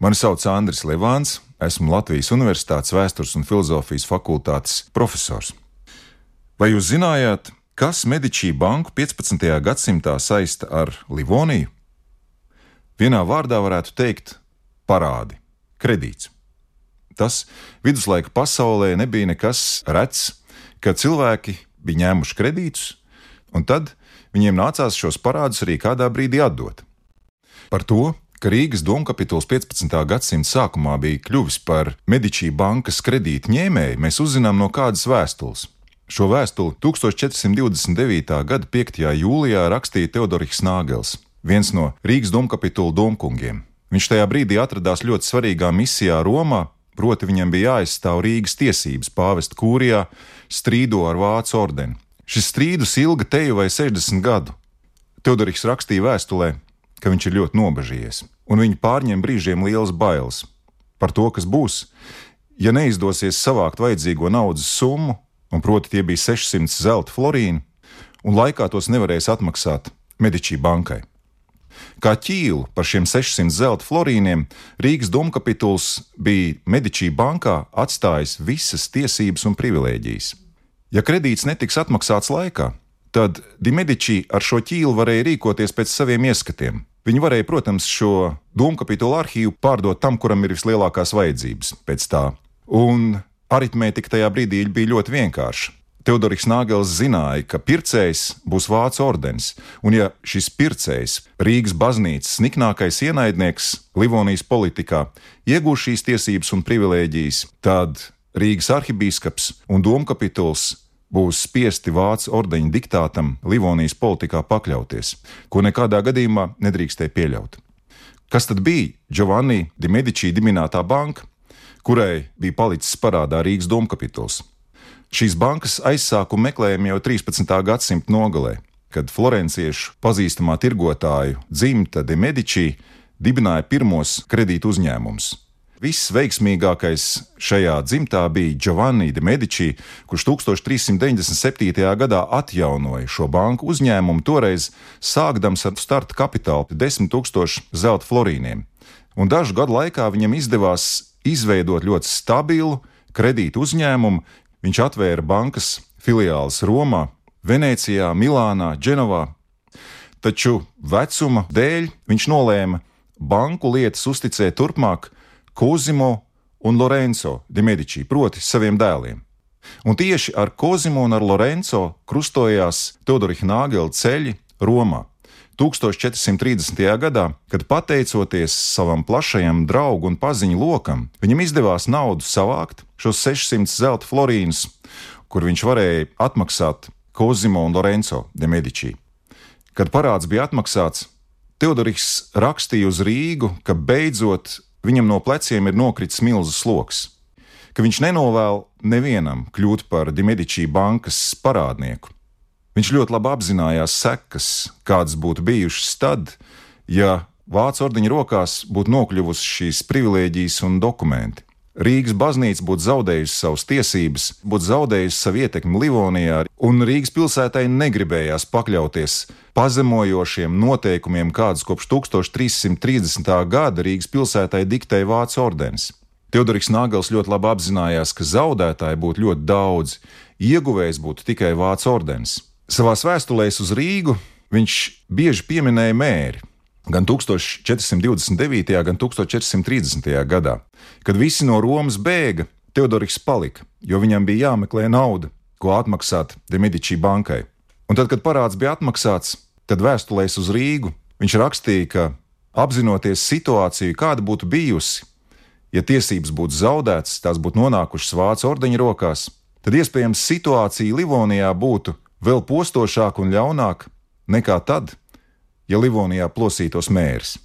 Mani sauc Andris Levāns, esmu Latvijas Universitātes Vēstures un filozofijas fakultātes profesors. Vai jūs zinājāt, kas Medičī banku 15. gadsimtā saista ar Livoniju? Vienā vārdā varētu teikt parādi, kredīts. Tas viduslaika pasaulē nebija nekas rets, ka cilvēki bija ņēmuši kredītus, un tad viņiem nācās šos parādus arī kādā brīdī atdot. Par to, ka Rīgas domkapituls 15. gadsimta sākumā bija kļuvis par Medičī bankas kredīta ņēmēju, mēs uzzinām no kādas vēstules. Šo vēstuli 1429. gada 5. jūlijā rakstīja Teodoriks Nāgels, viens no Rīgas domkapitula domkungiem. Viņš tajā brīdī atradās ļoti svarīgā misijā Romā, proti viņam bija jāaizstāv Rīgas tiesības pāvest kūrijā, strīdo ar Vācu ordeni. Šis strīdus ilga teju vai 60 gadu. Teodoriks rakstīja vēstulē, ka viņš ir ļoti nobežījies, un viņu pārņem brīžiem liels bailes par to, kas būs, ja neizdosies savākt vajadzīgo naudas summu, un proti tie bija 600 zelta florīni, un laikā tos nevarēs atmaksāt Medičī bankai. Kā ķīlu par šiem 600 zelta florīniem Rīgas domkapituls bija Medičī bankā atstājis visas tiesības un privilēģijas. Ja kredīts netiks atmaksāts laikā, tad Dimedičī ar šo ķīlu varēja rīkoties pēc saviem ieskatiem. Viņi varēja, protams, šo domkapitulu arhīvu pārdot tam, kuram ir vislielākās vajadzības pēc tā. Un aritmētika tajā brīdī bija ļoti vienkārša. Teodoriks Nāgels zināja, ka pircējs būs Vācu ordenis, un ja šis pircējs, Rīgas baznīcas niknākais ienaidnieks Livonijas politikā, iegūs šīs tiesības un privilēģijas, tad Rīgas arhibīskaps un domkapituls būs spiesti vācu ordeņa diktātam Livonijas politikā pakļauties, ko nekādā gadījumā nedrīkstēja pieļaut. Kas tad bija Giovanni di Medici dibinātā banka, kurai bija palicis parādā Rīgas domkapituls? Šīs bankas aizsākumu meklējām jau 13. gadsimta nogalē, kad florenciešu pazīstamā tirgotāju dzimta de Medici dibināja pirmos kredītu uzņēmumus Visveiksmīgākais šajā dzimtā bija Giovanni de Medici, kurš 1397. gadā atjaunoja šo banku uzņēmumu, toreiz sākdams ar starta kapitālu 10 000 zelta florīniem. Un dažu gadu laikā viņam izdevās izveidot ļoti stabilu kredītu uzņēmumu. Viņš atvēra bankas filiāles Romā, Venecijā, Milānā, Dženovā. Taču vecuma dēļ viņš nolēma banku lietas uzticēt turpmāk Kozimo un Lorenzo de Medici, proti saviem dēliem. Un tieši ar Kozimo un ar Lorenzo krustojās Teodorika Nāgela ceļi Romā. 1430. gadā, kad pateicoties savam plašajam draugu un paziņu lokam, viņam izdevās naudu savākt, šos 600 zelta florīnus, kur viņš varēja atmaksāt Kozimo un Lorenzo de Medici. Kad parāds bija atmaksāts, Teodoriks rakstīja uz Rīgu, ka beidzot viņam no pleciem ir nokritis milzu sloks, ka viņš nenovēl nevienam kļūt par Dimedičī bankas parādnieku. Viņš ļoti labi apzinājās sekas, kādas būtu bijušas tad, ja Vācu ordeņa rokās būtu nokļuvusi šīs privilēģijas un dokumenti. Rīgas baznīca būtu zaudējusi savas tiesības, būtu zaudējusi savu ietekmi Livonijā, un Rīgas pilsētai negribējās pakļauties pazemojošiem noteikumiem, kādus kopš 1330. gada Rīgas pilsētai diktēja Vācu ordenis. Teodoriks Nāgels ļoti labi apzinājās, ka zaudētāji būtu ļoti daudz, ieguvējs būtu tikai Vācu ordenis. Savā vēstulēs uz Rīgu viņš bieži pieminēja mēri, gan 1429. gan 1430. gadā. Kad visi no Romas bēga, Teodoriks palika, jo viņam bija jāmeklē nauda, ko atmaksāt Demedičī bankai. Un tad, kad parāds bija atmaksāts, tad vēstulēs uz Rīgu viņš rakstīja, ka apzinoties situāciju, kāda būtu bijusi, ja tiesības būtu zaudētas, tās būtu nonākušas Vācu ordeņa rokās, tad iespējams situācija Livonijā būtu vēl postošāka un ļaunāka nekā tad, ja Livonijā plosītos mērs.